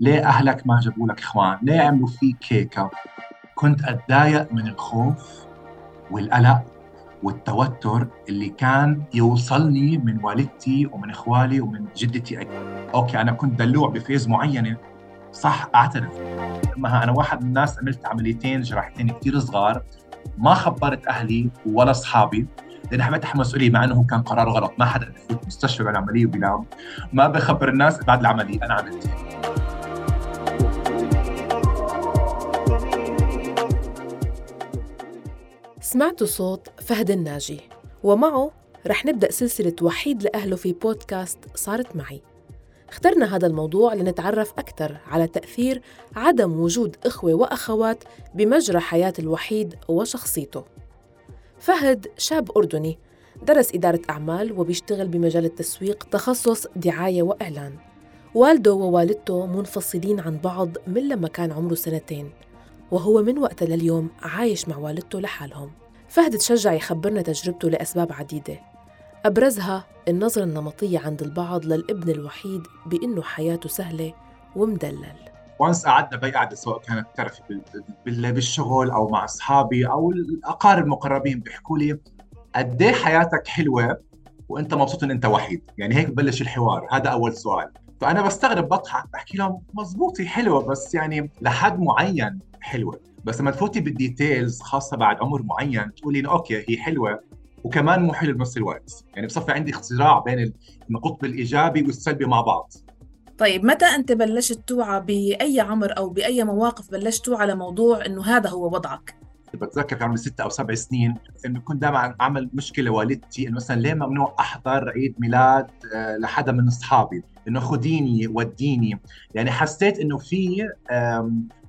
ليه أهلك ما جابوا لك إخوان؟ ليه عملوا فيك هيك كنت أتضايق من الخوف والقلق والتوتر اللي كان يوصلني من والدتي ومن إخوالي ومن جدتي. okay أنا كنت دلوع ب phase معينة. صح أعترف. أنا واحد من الناس عملت عمليتين جراحتين كثير صغار ما خبرت أهلي ولا أصحابي لأن حبيت أحمل مسؤولية مع إنه كان قرار غلط. ما حدا بفوت مستشفى بعد العملية وبينام ما بخبر الناس بعد العملية أنا عملت. سمعتوا صوت فهد الناجي ومعه رح نبدأ سلسلة وحيد لأهله في بودكاست صارت معي. اخترنا هذا الموضوع لنتعرف أكثر على تأثير عدم وجود إخوة وأخوات بمجرى حياة الوحيد وشخصيته. فهد شاب أردني درس إدارة أعمال وبيشتغل بمجال التسويق تخصص دعاية وإعلان. والده ووالدته منفصلين عن بعض من لما كان عمره سنتين وهو من وقتها لليوم عايش مع والدته لحالهم. فهد تشجع يخبرنا تجربته لأسباب عديدة. أبرزها النظرة النمطية عند البعض للابن الوحيد بأنه حياته سهلة ومدلل. وانس قعدنا بأي قعدة سواء كانت تعرفي بالشغل أو مع أصحابي أو الأقارب المقربين بيحكوا لي قد إيه حياتك حلوة وأنت مبسوط إن أنت وحيد. يعني هيك ببلش الحوار. هذا أول سؤال. فأنا بستغرب بضحك بحكي لهم مزبوط هي حلوة بس يعني لحد معين حلوة. بس لما تفوتي بال details خاصة بعد عمر معين تقولي okay هي حلوة وكمان مو حلو بنفس الوقت. يعني بصفي عندي صراع بين القطب الايجابي والسلبي مع بعض. طيب متى أنت بلشت توعى بأي عمر أو بأي مواقف بلشت توعى لموضوع إنه هذا هو وضعك؟ بتذكر كان عمري ست أو سبع سنين إنه كنت دائما أعمل مشكلة والدتي إنه مثلا ليه ممنوع أحضر عيد ميلاد آه، لحدا من أصحابي؟ إنه خديني وديني. يعني حسيت إنه في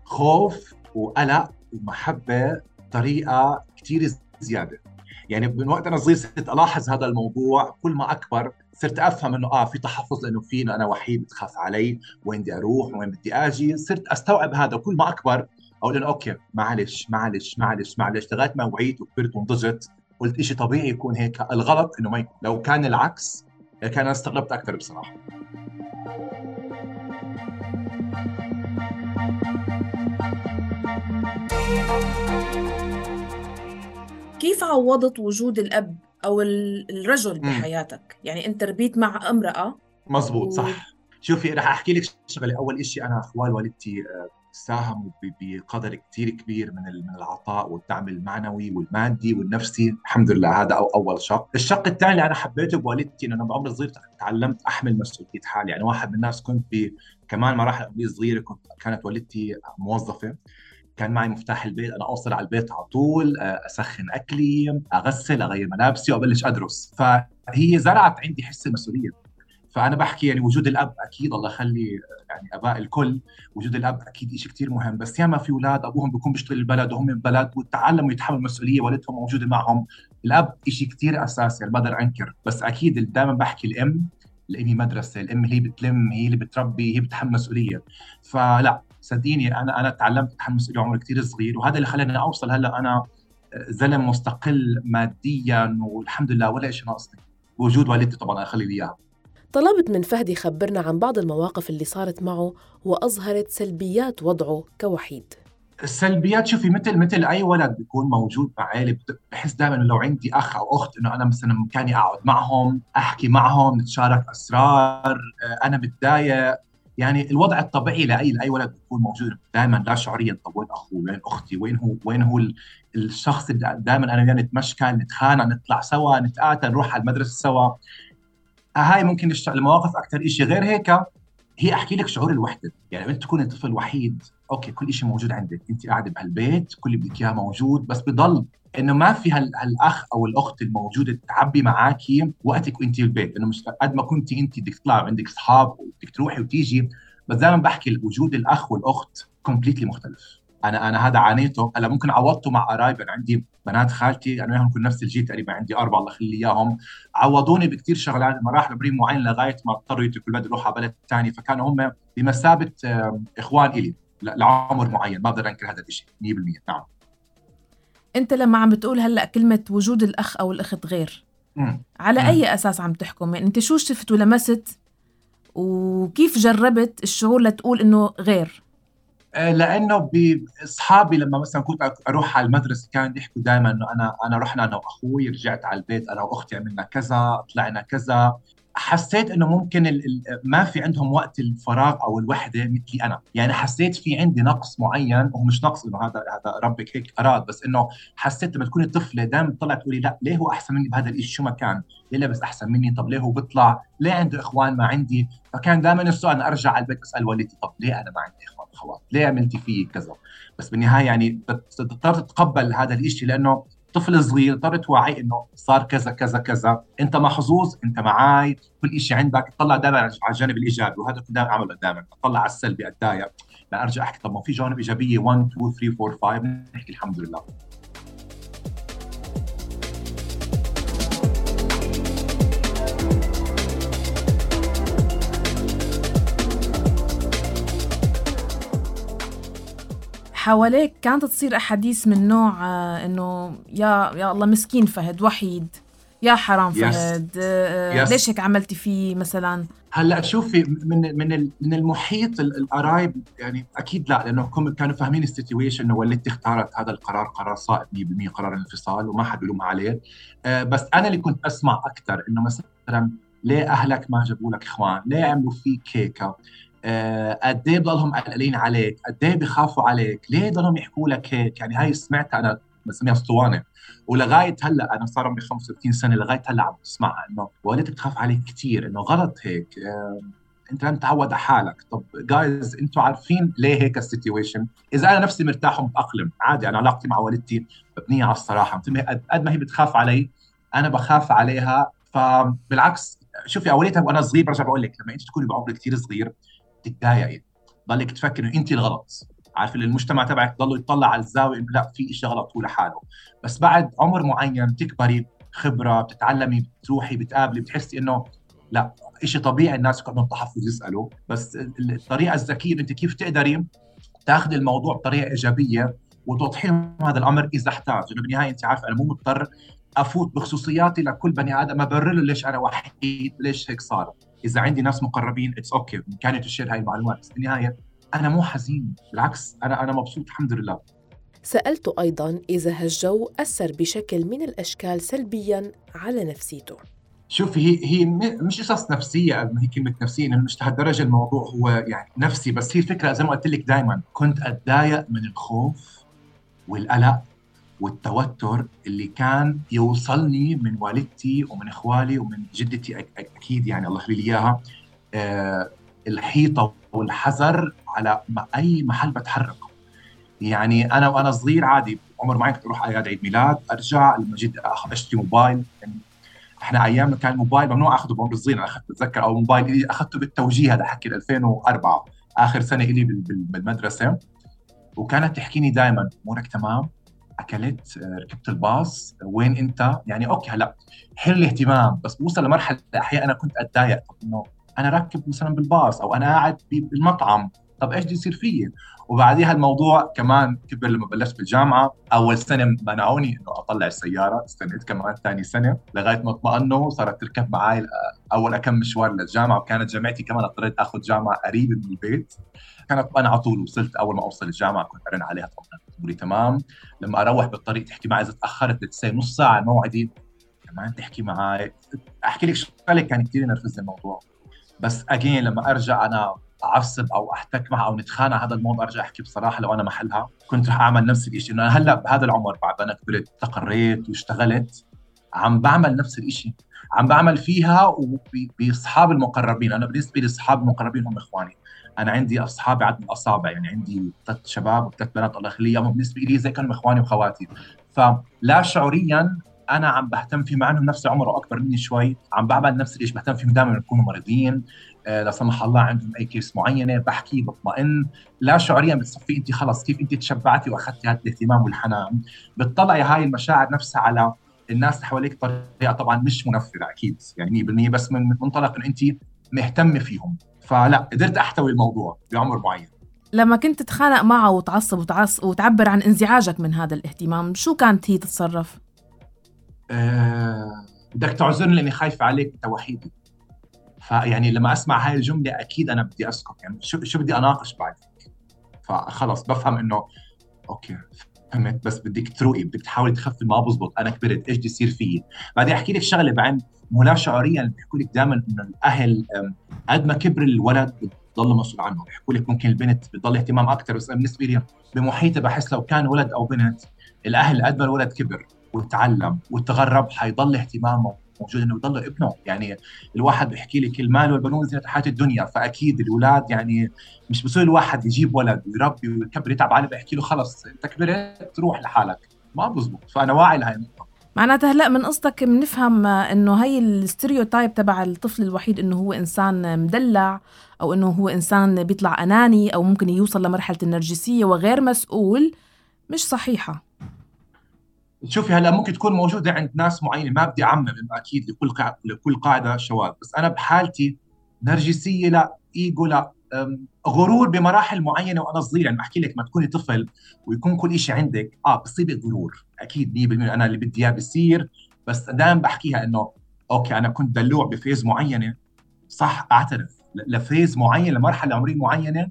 خوف وقلق ومحبة طريقه كثير زيادة. يعني من وقت أنا صغير صرت ألاحظ هذا الموضوع كل ما أكبر صرت أفهم إنه آه في تحفظ لأنه في أنا وحيد بتخاف علي وين بدي أروح وين بدي آجي. صرت أستوعب هذا كل ما أكبر أقول إنه أوكي معلش معلش معلش معلش لغاية ما وعيت وكبرت ونضجت قلت شيء طبيعي يكون هيك. الغلط إنه ما يكون. لو كان العكس كان أنا استغربت أكثر بصراحة. كيف عوضت وجود الأب أو الرجل بحياتك؟ يعني أنت ربيت مع امرأة مزبوط و... صح شوفي رح أحكي لك شغلة. أول شيء أنا أخوال والدتي آه، ساهموا بقدر كثير كبير من من العطاء والدعم المعنوي والمادي والنفسي. الحمد لله هذا أو أول شق. الشق الثاني اللي أنا حبيته بوالدتي انه أنا بعمر صغير تعلمت أحمل مسؤولية حالي. يعني واحد من الناس كنت كمان مراحل صغيرة كنت كانت والدتي موظفة. كان معي مفتاح البيت أنا اوصل على البيت على طول آه، أسخن أكلي أغسل أغير ملابسي وأبلش أدرس. فهي زرعت عندي حس المسؤولية. فأنا بحكي يعني وجود الأب أكيد الله يخلي آه، يعني آباء الكل وجود الأب أكيد شيء كثير مهم. بس ياما في أولاد أبوهم بيكون بيشتغل البلد وهم بلد وتعلموا يتحملوا المسؤولية والدهم موجوده معهم. الأب شيء كثير أساسي يعني بقدر أنكر. بس أكيد دائما بحكي الأم الأم مدرسة الأم هي بتلم هي اللي بتربي هي بتحمل مسؤولية. فلا صدقيني أنا أنا تعلمت اتحمل مسؤوليه عمري كثير صغير وهذا اللي خلاني أوصل هلأ أنا زلم مستقل ماديا والحمد لله ولا شيء ناقصني. وجود والدتي طبعا أخلي لي إياها. طلبت من فهد يخبرنا عن بعض المواقف اللي صارت معه وأظهرت سلبيات وضعه كوحيد. السلبيات شوفي مثل مثل أي ولد بيكون موجود مع عائله بحس دائما لو عندي أخ أو أخت إنه أنا مثلا بامكاني أقعد معهم أحكي معهم نتشارك أسرار أنا متضايق. يعني الوضع الطبيعي لاي لاي ولد بيكون موجود. دائما لا شعوريا. طب وين أخوي وين أختي؟ وين هو وين هو الشخص اللي دائما أنا وياه نتمشكل نتخانق نطلع سوا نتقاتل نروح على المدرسة سوا. هاي ممكن المواقف أكثر شيء غير هيك هي أحكي لك شعور الوحدة. يعني أنت تكوني طفل وحيد okay كل شيء موجود عندك. أنت قاعدة بهالبيت كل اللي بدك إياه موجود بس بضل إنه ما في هالأخ أو الأخت الموجودة تعبي معاكي وقتك وانت بالبيت. إنه مش قد ما كنت انت بدك تطلع عندك اصحاب وبدك تروحي وتيجي بس دائما بحكي وجود الأخ والأخت completely مختلف. أنا أنا هذا عانيته. هلأ ممكن عوضته مع قرايب أنا عندي بنات خالتي. أنا وياهم كنا نفس الجيل تقريبا. عندي أربعة الله يخلي إياهم. عوضوني بكثير شغلات. مراحل عمريه معينه لغاية ما اضطروا يتركوا البلد يروحوا على بلد ثاني فكانوا هم بمثابة إخوان إلي لعمر معين. ما بقدر أنكر هذا الشيء 100% نعم. انت لما عم بتقول هلأ كلمة وجود الأخ أو الأخت غير. مم. على مم. أي أساس عم تحكم؟ يعني أنت شو شفت ولمست؟ وكيف جربت الشعور لتقول إنه غير؟ آه، لأنه باصحابي لما مثلا كنت أروح على المدرسة كانوا يحكوا دائما إنه أنا أنا رحنا أنا وأخوي رجعت على البيت أنا وأختي عملنا كذا طلعنا كذا. حسيت إنه ممكن ما في عندهم وقت الفراغ أو الوحدة مثلي أنا، يعني حسيت في عندي نقص معين وهو مش نقص إنه هذا هذا ربك هيك أراد بس إنه حسيت لما تكوني طفله دائما تطلع تقولي لا ليه هو أحسن مني بهذا الشيء شو ما كان؟ ليه لابس أحسن مني؟ طب ليه هو بيطلع؟ ليه عنده إخوان ما عندي؟ فكان دائما السؤال أنا أرجع على البيت أسأل والدتي طب ليه أنا ما عندي إخوان اخوات؟ ليه عملتي فيي كذا؟ بس بالنهاية يعني بتضطر تتقبل هذا الشيء لأنه طفل صغير اضطر توعي إنه صار كذا كذا كذا. أنت محظوظ أنت معاي كل شيء عندك. تطلع دائما على الجانب الإيجابي وهذا كنت دائما أعمله دائما. أطلع على السلبي اتضايق لا أرجع أحكي. طب ما في جوانب إيجابية. 1 2 3 4 5 نحكي الحمد لله. حواليك كانت تصير أحاديث من نوع آه، إنه يا يا الله مسكين فهد وحيد يا حرام فهد yes. آه، yes. ليش هيك عملتي فيه مثلا هلأ شوفي من من من المحيط القرايب يعني أكيد لا لأنه كانوا فاهمين ال situation إنه والدتي اختارت هذا القرار قرار صائب 100% قرار الانفصال وما حد بيلومها عليه آه، بس أنا اللي كنت أسمع أكثر إنه مثلا ليه أهلك ما جابوا لك إخوان؟ ليه عملوا فيك هيك؟ آه، قد إيه بضلهم قلقانين عليك؟ قد إيه بخافوا عليك؟ ليه ضلهم يحكوا لك هيك؟ يعني هاي سمعتها أنا بسميها اسطوانة. ولغاية هلأ أنا صار عمري 35 سنة لغاية هلأ عم بسمعها إنه والدتك تخاف عليك كثير إنه غلط هيك. آه، أنت لم تعود على حالك. طب جايز أنتم عارفين ليه هيك السيتويشن؟ إذا أنا نفسي مرتاح ومتأقلم عادي أنا علاقتي مع والدتي مبنية على الصراحة. قد ما هي بتخاف علي أنا بخاف عليها. فبالعكس شوفي اوليتها وأنا صغير برجع بقول لك لما أنت تكوني بعمر كثير صغير تتضايقي ضلك تفكر إنه أنت الغلط. عارف المجتمع تبعك ضله يطلع على الزاوية إنه لا في شيء غلط هو لحاله. بس بعد عمر معين تكبري خبره بتتعلمي بتروحي بتقابلي بتحسي إنه لا شيء طبيعي الناس يكون عندهم تحفظ يسألوا. بس الطريقة الذكية أنت كيف تقدري تاخذ الموضوع بطريقة إيجابية وتوضحي لهم هذا الأمر إذا احتاج. إنه بالنهاية أنت عارفة أنا مو مضطر أفوت بخصوصياتي لكل بني آدم أبرر له ليش أنا وحيد ليش هيك صار. إذا عندي ناس مقربين it's okay بامكاني share هاي المعلومات. بس بالنهاية أنا مو حزين. بالعكس أنا أنا مبسوط الحمد لله. سألته أيضا إذا هالجو أثر بشكل من الأشكال سلبيا على نفسيته. شوفي هي هي مش قصص نفسية قد ما هي كلمة نفسية انه مش لهالدرجة الموضوع هو يعني نفسي. بس هي الفكرة زي ما قلت لك دائما كنت أتضايق من الخوف والقلق والتوتر اللي كان يوصلني من والدتي ومن إخوالي ومن جدتي أكيد يعني الله يخلي لي إياها. أه الحيطة والحذر على أي محل بتحركه يعني أنا وأنا صغير عادي عمر معي كنت أروح اعياد عيد ميلاد أرجع جيت أشتري موبايل. يعني إحنا أيام كان الموبايل ممنوع أخذه بعمر صغير أنا أخذت بتذكر أو موبايل أخذته بالتوجيه هذا حكي 2004 آخر سنة لي بالمدرسة. وكانت تحكيني دائما امورك تمام؟ أكلت آه، ركبت الباص وين أنت؟ يعني okay هلأ حلو الاهتمام بس بوصل لمرحلة أحيانا كنت أتضايق. إنه أنا راكب مثلا بالباص أو أنا قاعد بالمطعم طب إيش بده يصير فيي؟ وبعديها الموضوع كمان كبر لما بلشت بالجامعة. أول سنة منعوني إنه أطلع السيارة استنيت كمان ثاني سنة لغاية ما اطمئنوا صارت تركب معي أول كم مشوار للجامعة وكانت جامعتي كمان اضطريت آخذ جامعة قريبه من البيت. كانت أنا على طول وصلت أول ما أوصل الجامعة كنت أرن عليها تقولي تمام. لما أروح بالطريق تحكي معي إذا تأخرت لتسي نص ساعة موعدي كمان تحكي معي أحكي لك شغلة كان كثير نرفزني الموضوع. بس اجين لما أرجع أنا أعصب أو أحتك معها أو نتخانق هذا الموضوع أرجع أحكي بصراحة لو أنا محلها. كنت رح أعمل نفس الشيء انه أنا هلأ بهذا العمر بعد أنا كبرت استقريت واشتغلت عم بعمل نفس الشيء عم بعمل فيها وباصحاب المقربين. أنا بالنسبة لي أصحاب المقربين هم إخواني. أنا عندي أصحابي عدد الاصابع يعني عندي ثلاث شباب وثلاث بنات الله يخليهم. بالنسبة لي زي كانوا إخواني واخواتي فلا شعوريا أنا عم بهتم فيه مع انهم نفس العمر واكبر مني شوي. عم بعمل نفس الشيء بهتم فيهم دائما يكونوا مريضين. آه لا سمح الله عندهم أي كيس معينة بحكي بطمئن. لا شعوريا بتصفي انت خلص كيف انت تشبعتي وأخذتي هذا الاهتمام والحنان. بتطلعي هاي المشاعر نفسها على الناس اللي حواليك بطريقة طبعا مش منفره أكيد. يعني 100% بس من منطلق إنه انت مهتمة فيهم. فلا قدرت أحتوي الموضوع بعمر معين. لما كنت تتخانق معه وتعصب وتعص وتعبر عن انزعاجك من هذا الاهتمام شو كانت هي تتصرف؟ آه بدك تعذرني لأني خايفة عليك انت وحيدي فيعني لما أسمع هاي الجملة أكيد أنا بدي أسكت يعني شو شو بدي أناقش بعد فخلص بفهم إنه أوكي. فهمت؟ بس بدك تروقي بدك تحاولي تخفي ما بزبط أنا كبرت إيش بدي يصير فيي؟ بعدين أحكي لك شغلة بعين لا شعوريا بيحكوا لك دائما إنه الأهل قد ما كبر الولد بتضل مسؤول عنه. بيحكوا لك ممكن البنت بتضل اهتمام أكثر بس بالنسبة لي بمحيطي بحس لو كان ولد أو بنت الأهل قد ما الولد كبر وتعلم وتغرب حيضل اهتمامه موجود إنه يضل ابنه. يعني الواحد بيحكي لك المال والبنون زينة حياة الدنيا فأكيد الأولاد يعني مش بصير الواحد يجيب ولد ويربي ويكبر يتعب عليه بيحكي له خلص أنت كبرت تروح لحالك. ما بزبط. فأنا واعي لهي النقطة. معناتها هلأ من قصدك بنفهم إنه هي الستيريوتايب تبع الطفل الوحيد إنه هو إنسان مدلع أو إنه هو إنسان بيطلع أناني أو ممكن يوصل لمرحلة النرجسية وغير مسؤول مش صحيحة. شوفي هلا ممكن تكون موجودة عند ناس معينة ما بدي أعمم أكيد لكل قاعدة لكل قاعدة شواذ بس أنا بحالتي نرجسية لا إيجو لا غرور بمراحل معينة وأنا صغير يعني بحكي لك ما تكوني طفل ويكون كل شيء عندك آه بصيبك غرور أكيد 100% أنا اللي بدي إياه بصير بس دائما بحكيها إنه okay أنا كنت دلوع ب phase معينة صح أعترف ل phase معين لمرحلة عمرية معينة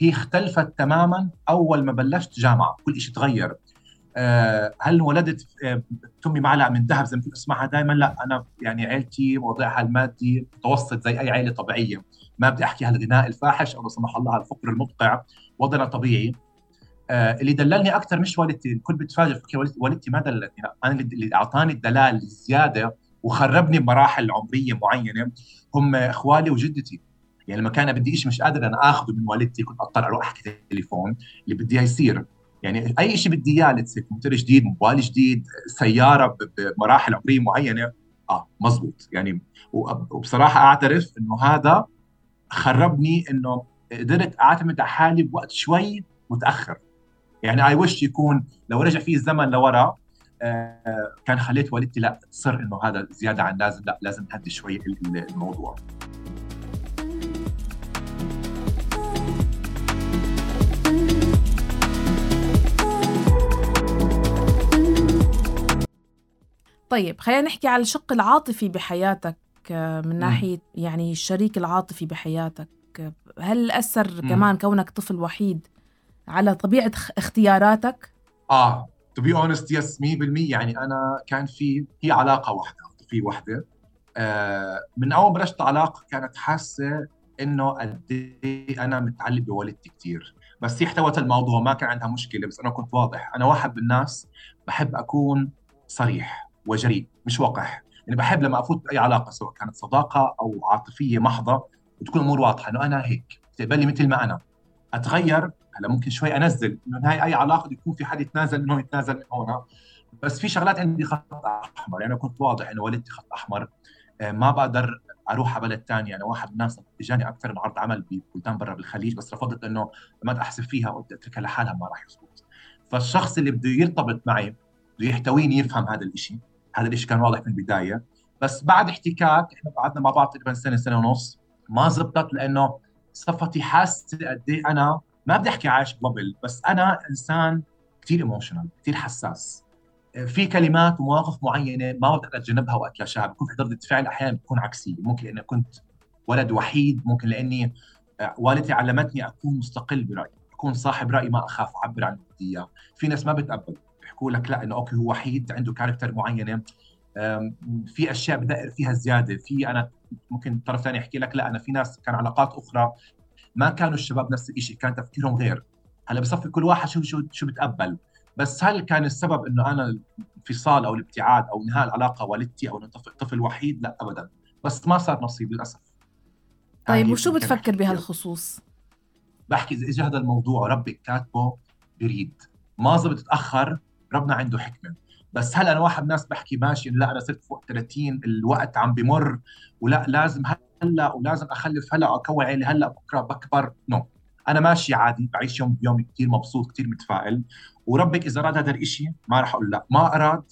هي اختلفت تماما أول ما بلشت جامعة كل شيء تغير. هل ولدت آه، تمي معلقة من ذهب زي ما اسمعها دائما لا أنا يعني عيلتي وضعها المادي متوسط زي أي عائله طبيعية. ما بدي أحكي هالغناء الفاحش أو لا سمح الله الفقر المدقع وضعنا طبيعي. آه اللي دللني أكثر مش والدتي الكل بتفاجئ والدتي, ما دلتني أنا اللي أعطاني الدلال الزيادة وخربني بمراحل عمرية معينة هم إخوالي وجدتي. يعني لما كان بدي شيء مش قادر أنا اخذه من والدتي كنت اضطر أروح أحكي تليفون اللي بدي يصير. يعني أي شيء بدي إياه كمبيوتر جديد موبايل جديد سيارة بمراحل عمرية معينة آه مزبوط. يعني وبصراحة أعترف إنه هذا خربني إنه قدرت أعتمد على حالي بوقت شوي متأخر. يعني اي وش يكون لو رجع في الزمن لورا آه كان خليت والدتي لا تصر إنه هذا زيادة عن لازم لا لازم نهدي شوي الموضوع. طيب خلينا نحكي على الشق العاطفي بحياتك آه، من ناحية يعني الشريك العاطفي بحياتك. هل أثر. كمان كونك طفل وحيد على طبيعة اختياراتك؟ آه to be honest yes 100% يعني أنا كان في هي علاقة واحدة في وحدة. آه من أول ما بلشت علاقة كانت حاسة إنه قد إيه أنا متعلق بوالدتي كثير بس هي احتوت الموضوع ما كان عندها مشكلة بس أنا كنت واضح. أنا واحد من الناس بحب أكون صريح. وجريء مش وقح يعني بحب لما أفوت بأي علاقة سواء كانت صداقة أو عاطفية محضة وتكون الأمور واضحة إنه أنا هيك. تقبلي مثل ما أنا. أتغير هلا ممكن شوي أنزل. إنه هاي أي علاقة يكون في حد يتنازل من هون يتنازل من هون بس في شغلات عندي خط أحمر. يعني كنت واضح إنه والدتي خط أحمر. آه، ما بقدر أروح على بلد ثاني أنا واحد من الناس اجاني أكثر من عرض عمل ببلدان برا بالخليج بس رفضت إنه ما احسب فيها وقلت أتركها لحالها ما راح يزبط. فالشخص اللي بده يرتبط معي بده يحتويني يفهم هذا الشيء هذا الشيء كان واضح من البداية. بس بعد احتكاك إحنا قعدنا مع بعض تقريبا سنة سنة ونص. ما زبطت لأنه صفتي حاسة قد إيه أنا ما بدي أحكي عايش ببل بس أنا إنسان كثير ايموشنال كثير حساس. في كلمات ومواقف معينة ما بقدر أتجنبها واتلاشاها بكون في ردة فعل أحيانا بتكون عكسيه ممكن لأني كنت ولد وحيد ممكن لأني آه، والدتي علمتني أكون مستقل برأيي أكون صاحب رأي ما أخاف أعبر عن بدي إياه. في ناس ما بتقبل. بيحكوا لك لا إنه okay هو وحيد عنده character معينه في أشياء بدقر فيها زيادة. في أنا ممكن طرف ثاني يحكي لك لا أنا في ناس كان علاقات أخرى ما كانوا الشباب نفس الشيء كان تفكيرهم غير. هلأ بصفي كل واحد شو شو شو بتقبل. بس هل كان السبب إنه أنا الانفصال أو الابتعاد أو انهاء العلاقة والدتي أو طفل وحيد؟ لا ابدا. بس ما صار نصيب للأسف. طيب يعني وشو بتفكر بهالخصوص؟ بحكي إذا اجى هذا الموضوع ربك كاتبه بريد ما زبط تأخر ربنا عنده حكمة. بس هل أنا واحد من الناس بحكي ماشي لا أنا صرت فوق 30 الوقت عم بمر ولا لازم هلأ ولازم أخلف هلأ اكون عيلي هلأ بكرة بكبر. نو no. أنا ماشي عادي بعيش يوم بيوم كثير مبسوط كثير متفائل. وربك إذا اراد هذا الشيء ما راح أقول لا. ما أراد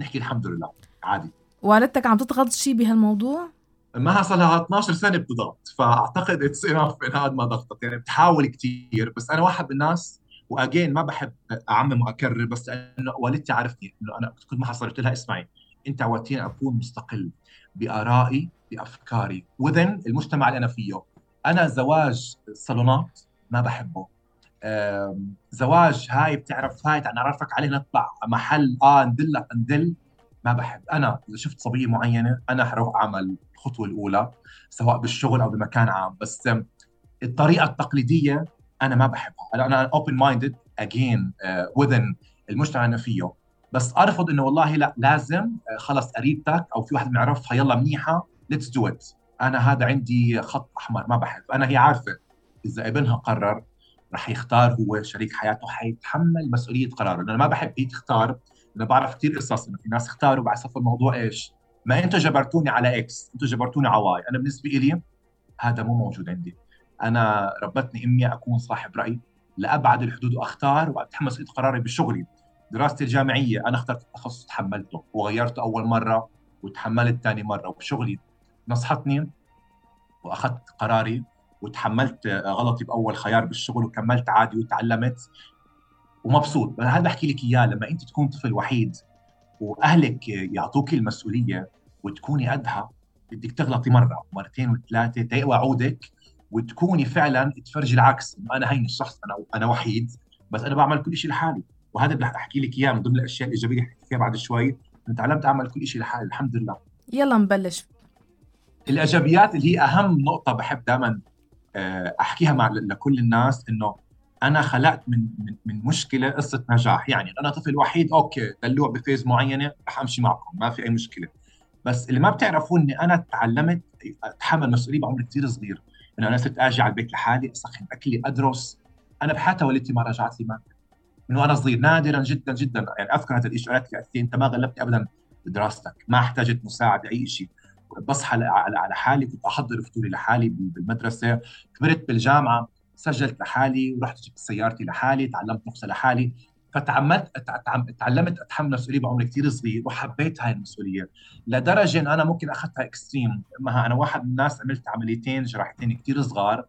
نحكي الحمد لله. عادي. والدتك عم تضغط شيء بهالموضوع؟ ما صار 12 سنة بتضغط فأعتقد اتس انف ان هذا ما ضغطت. يعني بتحاول كثير بس أنا واحد من الناس وأجين ما بحب اعمم واكرر بس انه والدتي عرفتني إنه أنا كنت ما حصلت لها اسمعي أنت عودتيني أكون مستقل بآرائي بأفكاري وذن المجتمع اللي أنا فيه. أنا زواج صالونات ما بحبه. زواج هاي بتعرف هاي نعرفك عليه نطلع محل آه ندلك ندل ما بحب. أنا إذا شفت صبية معينة أنا حروح أعمل الخطوة الأولى سواء بالشغل أو بمكان عام. بس الطريقة التقليدية أنا ما بحبها. أنا open minded again within المجتمع اللي فيه. بس أرفض إنه والله لا لازم آه، خلص قريبتك أو في واحد بنعرفها يلا منيحة let's do it أنا هذا عندي خط أحمر ما بحب. أنا هي عارفة. إذا ابنها قرر رح يختار هو شريك حياته حيتحمل مسؤولية قراره. لأنه ما بحب هي تختار. أنا بعرف كثير قصص إنه في ناس اختاروا بعد صف الموضوع إيش. ما أنتم جبرتوني على X أنتم جبرتوني على Y أنا بالنسبة لي هذا مو موجود عندي. أنا ربتني امي أكون صاحب رأي لأبعد الحدود وأختار واتحمل مسؤوليه قراري بشغلي. دراستي الجامعية أنا اخترت التخصص تحملته وغيرته أول مرة وتحملت ثاني مرة وبشغلي نصحتني وأخذت قراري وتحملت غلطي بأول خيار بالشغل وكملت عادي وتعلمت ومبسوط. هذا بحكي لك إياه لما أنت تكون طفل وحيد وأهلك يعطوك المسؤولية وتكوني قدها بدك تغلطي مرة مرتين وثلاثة تقوى عودك وتكوني فعلا تفرجي العكس. انه أنا هين الشخص أنا أنا وحيد بس أنا بعمل كل شيء لحالي. وهذا اللي أحكي لك إياه من ضمن الأشياء الإيجابية اللي فيها بعد شوي. أنا تعلمت أعمل كل شيء لحالي الحمد لله. يلا نبلش. الإيجابيات اللي هي أهم نقطة بحب دائما آه، أحكيها مع لكل الناس إنه أنا خلقت من من من مشكلة قصة نجاح. يعني أنا طفل وحيد okay دلوع ب phase معينة رح أمشي معكم ما في أي مشكلة. بس اللي ما بتعرفوا إني أنا تعلمت أتحمل مسؤولية بعمر كثير صغير. إنه أنا صرت أجي على البيت لحالي أسخن أكلي أدرس. أنا بحياتها والدتي ما رجعت لي مادة. من وأنا صغير نادرا جدا جدا. يعني أذكر هذا الشيء قالت لي أنت ما غلبتني ابدا بدراستك ما احتاجت مساعدة أي شيء بصحى على حالي كنت أحضر فطوري لحالي بالمدرسة. كبرت بالجامعة سجلت لحالي ورحت جبت سيارتي لحالي تعلمت رخصه لحالي. فتعمدت تعلمت أتحمل مسؤوليه بعمر كثير صغير وحبيت هاي المسؤولية. لدرجة ان أنا ممكن أخذتها extreme ما أنا واحد من الناس عملت عمليتين جراحتين كثير صغار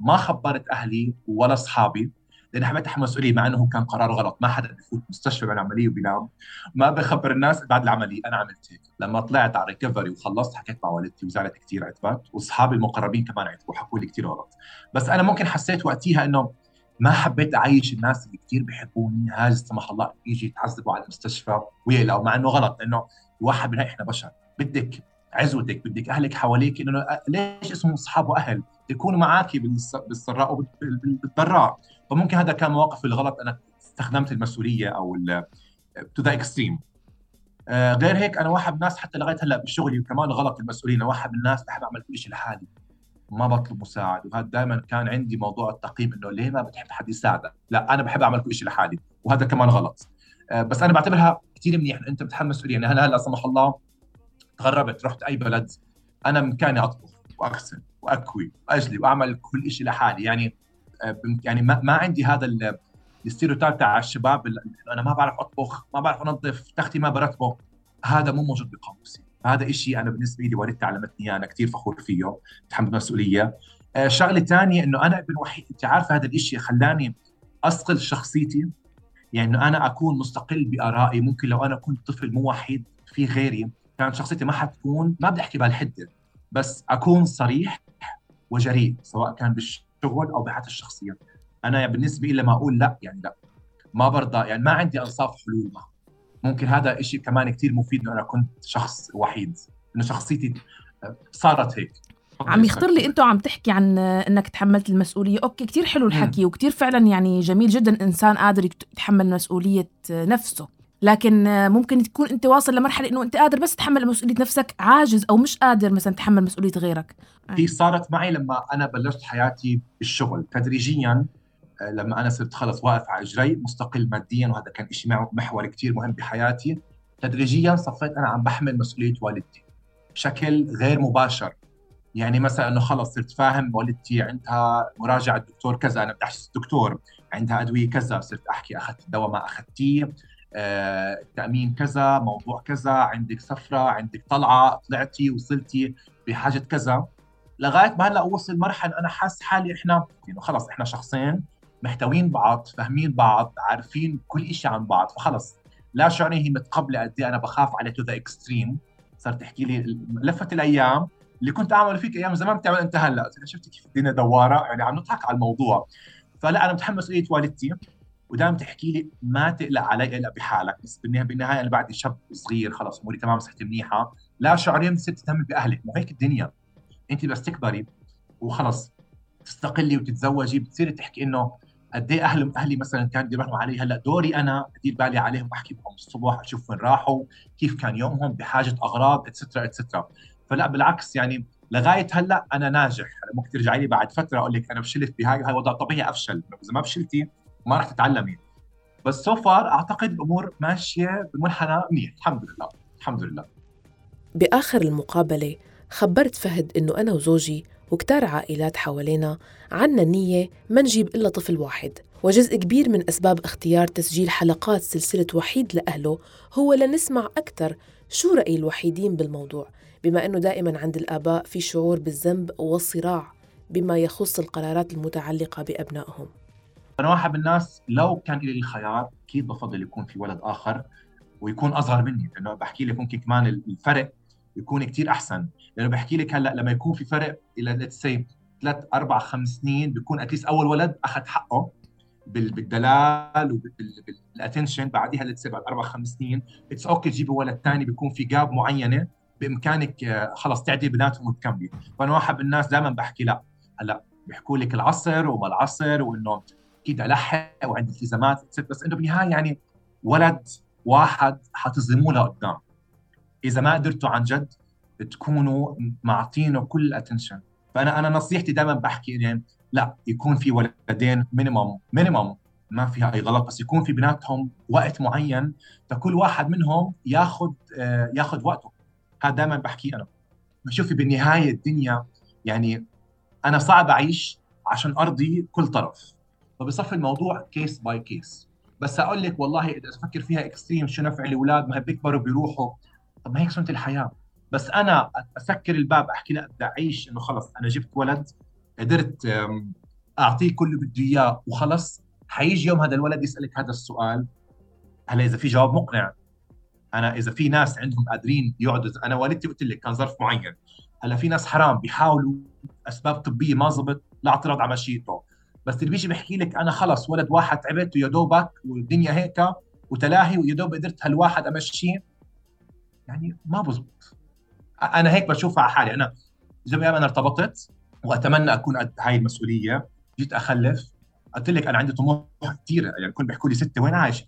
ما خبرت أهلي ولا أصحابي لأن حبيت أحمل مسؤولية مع إنه كان قرار غلط. ما حدا بفوت مستشفى بعد عمليه وبينام. ما بخبر الناس بعد العملية. أنا عملت هيك. لما طلعت على ريكفري وخلصت حكيت مع والدتي وزعلت كثير عتبت وأصحابي المقربين كمان عتبوا وحكوا لي كثير غلط. بس أنا ممكن حسيت وقتها إنه ما حبيت أعيش الناس اللي كثير بيحبوني هاج سمح الله يجي يتعذبوا على المستشفى ويقلقوا مع إنه غلط لأنه الواحد بالنهايه إحنا بشر بدك عزوتك بدك أهلك حواليك إنه ليش اسمهم أصحاب وأهل؟ يكونوا معك بالسراء وبالضراء فممكن هذا كان مواقف الغلط أنا استخدمت المسؤولية أو to the extreme غير هيك أنا واحد من الناس حتى لغاية هلأ بشغلي وكمان غلط المسؤولية أنا واحد من الناس بحب أعمل كل شيء لحالي. ما بطلب مساعد وهذا دائما كان عندي موضوع التقييم إنه ليه ما بتحب حد يساعدك؟ لا أنا بحب أعمل كل شيء لحالي وهذا كمان غلط. آه، بس أنا بعتبرها كثير منيح أنت بتحمل مسؤولية. يعني هلا هلا سمح الله تغربت رحت أي بلد أنا بامكاني أطبخ وأغسل وأكوي وأجلي وأعمل كل شيء لحالي. يعني آه، يعني ما, ما عندي هذا الستيريوتايب تاع الشباب أنا ما بعرف أطبخ ما بعرف أنظف تختي ما برتبه هذا مو موجود بقاموسي هذا شيء أنا بالنسبة لي والدتي علمتني أنا كثير فخور فيه تحمل مسؤولية. آه شغله ثانية إنه أنا ابن وحيد أنت عارفة هذا الشيء خلاني اصقل شخصيتي؟ يعني إنه أنا أكون مستقل بآرائي ممكن لو أنا كنت طفل مو وحيد في غيري كانت شخصيتي ما حتكون ما بدي أحكي بهالحدة بس أكون صريح وجريء سواء كان بالشغل أو بحياتي الشخصية. أنا بالنسبة لي لما أقول لا يعني لا. ما برضى يعني ما عندي أنصاف حلول. ممكن هذا شيء كمان كثير مفيد إنه أنا كنت شخص وحيد. إنه شخصيتي صارت هيك. عم يخطر لي انت عم تحكي عن إنك تحملت المسؤولية. أوكي كثير حلو الحكي وكثير فعلا يعني جميل جدا إنسان قادر يتحمل مسؤولية نفسه. لكن ممكن تكون أنت واصل لمرحلة إنه أنت قادر بس تتحمل مسؤولية نفسك عاجز أو مش قادر مثلا تتحمل مسؤولية غيرك. هي صارت معي لما أنا بلشت حياتي بالشغل. تدريجيا آه، لما أنا صرت خلص واقف على إجري مستقل ماديا وهذا كان شيء محور كثير مهم بحياتي. تدريجيا صفيت أنا عم بحمل مسؤولية والدتي بشكل غير مباشر. يعني مثلا إنه خلص صرت فاهم والدتي عندها مراجعة الدكتور كذا أنا بدي أحكي الدكتور عندها أدوية كذا صرت أحكي أخذت الدواء ما أخذتيه آه، التامين كذا موضوع كذا عندك سفرة عندك طلعة طلعتي وصلتي بحاجة كذا. لغاية ما هلأ اوصل مرحلة أنا حاسس حالي إحنا يعني خلص إحنا شخصين محتوين بعض فاهمين بعض عارفين كل شيء عن بعض. فخلص. لا شعوري هي متقبله قد إيه أنا بخاف عليه to the extreme صارت تحكي لي لفت الأيام اللي كنت اعمله فيك أيام زمان بتعمل أنت هلأ. شفت كيف الدنيا دوارة يعني عم نضحك على الموضوع. فلأ أنا متحمس مسؤوليه والدتي. ودائما تحكي لي ما تقلق علي إلا بحالك. بس بالنهاية أنا بعدي شاب صغير خلص أموري تمام صحتي منيحة. لا شعوريا بتصير تهتم باهلك مو هيك الدنيا. انت بس تكبري وخلص. تستقلي وتتزوجي. بتصيري تحكي إنه قد إيه أهل أهلي مثلا كانوا يديروا علي. هلأ دوري أنا ادير بالي عليهم احكي معهم الصبح أشوف وين راحوا كيف كان يومهم بحاجة أغراض اتسترا اتسترا فلأ بالعكس يعني لغاية هلأ أنا ناجح. ممكن ترجعي لي بعد فترة أقول لك أنا فشلت بهاي هاي وضع طبيعي أفشل. إذا ما فشلتي ما راح تتعلمي. بس سو فار أعتقد الأمور ماشية بمنحنى منيح. الحمد لله. الحمد لله. بآخر المقابلة خبرت فهد إنه أنا وزوجي وكتار عائلات حوالينا عنا نية ما نجيب إلا طفل واحد. وجزء كبير من أسباب اختيار تسجيل حلقات سلسلة وحيد لأهله هو لنسمع أكثر شو رأي الوحيدين بالموضوع بما أنه دائما عند الآباء في شعور بالذنب والصراع بما يخص القرارات المتعلقة بأبنائهم. أنا واحد من الناس لو كان لي الخيار أكيد بفضل يكون في ولد آخر ويكون أصغر مني؟ لأنه بحكي لك ممكن كمان الفرق يكون كتير أحسن. لأنه بحكي لك هلأ لما يكون في فرق إلى let's say ثلاث أربع خمس سنين بيكون at least أول ولد أخذ حقه بالدلال وبال attention بعديها let's بعد أربع خمس سنين it's okay تجيبي ولد ثاني بيكون في gap معينة بإمكانك آه، خلص تعدي بيناتهم وتكملي. فأنا واحد من الناس دائما بحكي لا. هلأ بيحكوا لك العصر وما العصر وإنه أكيد ألحق وعندي التزامات بس إنه بالنهاية يعني ولد واحد حتظلموه لقدام. إذا ما قدرتوا عن جد تكونوا معطينه كل ال attention فانا أنا نصيحتي دائما بحكي يعني لا يكون في ولدين minimum minimum ما فيها اي غلط بس يكون في بيناتهم وقت معين فكل واحد منهم ياخذ آه، ياخذ وقته. هذا دائما بحكي أنا. شوفي بالنهاية الدنيا يعني أنا صعب أعيش عشان أرضي كل طرف. فبصفي الموضوع case by case بس أقول لك والله إذا أفكر فيها extreme شو نفع الاولاد ما بيكبروا بيروحوا؟ طب ما هيك سنه الحياة. بس أنا أسكر الباب أحكي لأ بدي أعيش إنه خلص أنا جبت ولد قدرت أعطيه كل اللي بده إياه وخلص. حيجي يوم هذا الولد يسألك هذا السؤال. هلا إذا في جواب مقنع. أنا إذا في ناس عندهم قادرين يقعدوا أنا والدتي قلت لك كان ظرف معين. هلا في ناس حرام بيحاولوا أسباب طبية ما زبط لا اعتراض على مشيئته. بس اللي بيجي بيحكي لك أنا خلص ولد واحد تعبت ويا دوبك والدنيا هيك وتلاهي ويا دوب قدرت هالواحد أمشيه. يعني ما بزبط. أنا هيك بشوفها على حالي. أنا زي ما أنا ارتبطت وأتمنى أكون قد هاي المسؤولية جيت أخلف. قلت لك أنا عندي طموح كثير يعني كل بيحكوا لي ستة وين عايش؟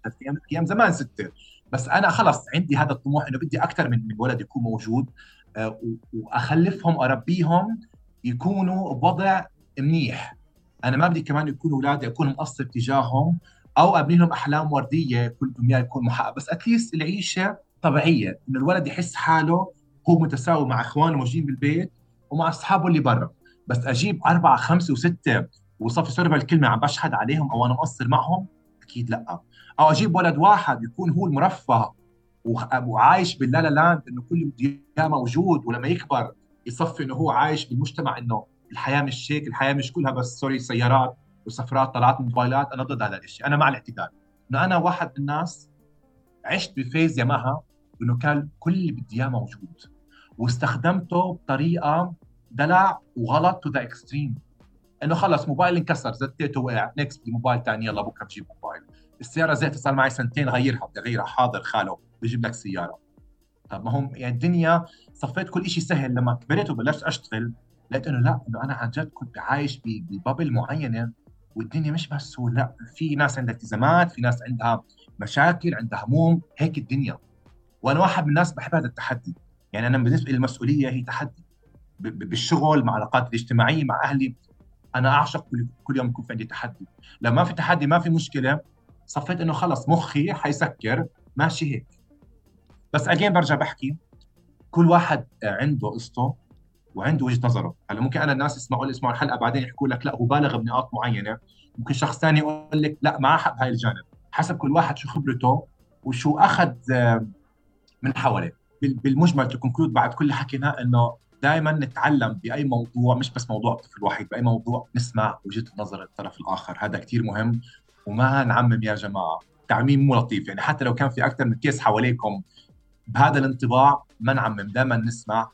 أيام زمان ستة. بس أنا خلص عندي هذا الطموح إنه بدي أكثر من من ولد يكون موجود آه، وأخلفهم أربيهم يكونوا بوضع منيح. أنا ما بدي كمان يكونوا أولادي أكون مقصر تجاههم أو أبني لهم أحلام وردية كل يوم يكون محقق. بس اتليست العيشة طبيعية إنه الولد يحس حاله هو متساوي مع إخوانه موجودين بالبيت ومع أصحابه اللي برا. بس أجيب أربعة خمسة وستة وصفي sorry بالكلمة عم بشحد عليهم أو أنا مقصر معهم؟ أكيد لأ. أو أجيب ولد واحد يكون هو المرفه وعايش بال la la land إنه كل بده موجود ولما يكبر يصفي إنه هو عايش بالمجتمع إنه الحياة مش هيك الحياة مش كلها بس sorry سيارات وسفرات طلعات موبايلات أنا ضد هذا الشيء أنا مع الاعتدال إنه أنا واحد من الناس عشت ب phase ياماها إنه كان كل اللي بدي إياه موجود. واستخدمته بطريقة دلع وغلط to the extreme إنه خلص موبايل انكسر زتيته وقع. next بدي موبايل ثاني يلا بكرة بجيب موبايل. السيارة زيت صار معي سنتين غيرها بدي أغيرها. حاضر خاله بجيب لك سيارة. طب ما هم يعني الدنيا صفيت كل شيء سهل. لما كبرت وبلشت أشتغل لقيت إنه لا إنه أنا عن جد كنت عايش ب bubble معينة والدنيا مش بس لا في ناس عندها التزامات في ناس عندها مشاكل عندها هموم هيك الدنيا. وأنا واحد من الناس بحب هذا التحدي. يعني أنا بالنسبة لي المسؤوليه هي تحدي. بالشغل مع العلاقات الاجتماعية مع أهلي. أنا أعشق كل, يوم يكون في عندي تحدي. لما ما في تحدي ما في مشكلة. صفيت إنه خلص مخي حيسكر. ماشي هيك. بس اجين برجع بحكي. كل واحد عنده قصته وعنده وجهة نظره. هلا ممكن أنا الناس يسمعوا لي يسمعوا الحلقة بعدين يحكوا لك لا هو بالغ بنقاط معينة. ممكن شخص ثاني يقول لك لا ما حب هاي الجانب. حسب كل واحد شو خبرته وشو أخذ من حواليه بالمجمل تكونكلود بعد كل حكينا إنه دائما نتعلم بأي موضوع مش بس موضوع الطفل الوحيد بأي موضوع نسمع وجهة نظر الطرف الآخر. هذا كثير مهم وما نعمم يا جماعة. تعميم مو لطيف. يعني حتى لو كان في أكثر من كيس حواليكم بهذا الانطباع ما نعمم دائما نسمع.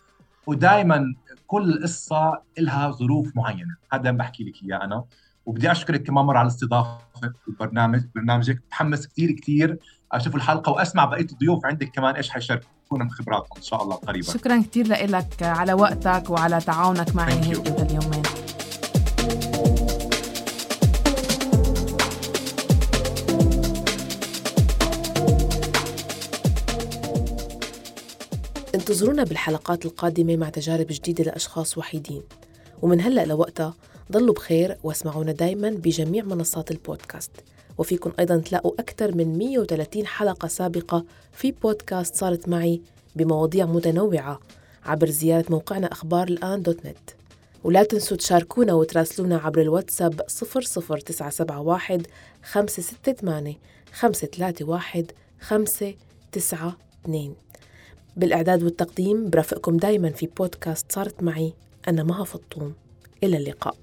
ودائما كل قصة لها ظروف معينة. هذا بحكي لك إياه أنا. وبدي أشكرك كمان مرة على الاستضافة بالبرنامج برنامجك. متحمس كثير كثير أشوف الحلقة وأسمع بقية الضيوف عندك كمان إيش حيشاركونا من خبراتهم إن شاء الله قريبا. شكرا كثير لك على وقتك وعلى تعاونك معي هيك اليومين. انتظرونا بالحلقات القادمة مع تجارب جديدة لأشخاص وحيدين. ومن هلأ لوقتها ضلوا بخير واسمعونا دايما بجميع منصات البودكاست. وفيكم أيضا تلاقوا أكثر من 130 حلقة سابقة في بودكاست صارت معي بمواضيع متنوعة عبر زيارة موقعنا أخبار الآن دوت نت. ولا تنسوا تشاركونا وتراسلونا عبر الواتساب 00971 568 531 592 بالإعداد والتقديم برافقكم دايما في بودكاست صارت معي. أنا مها فطوم. إلى اللقاء.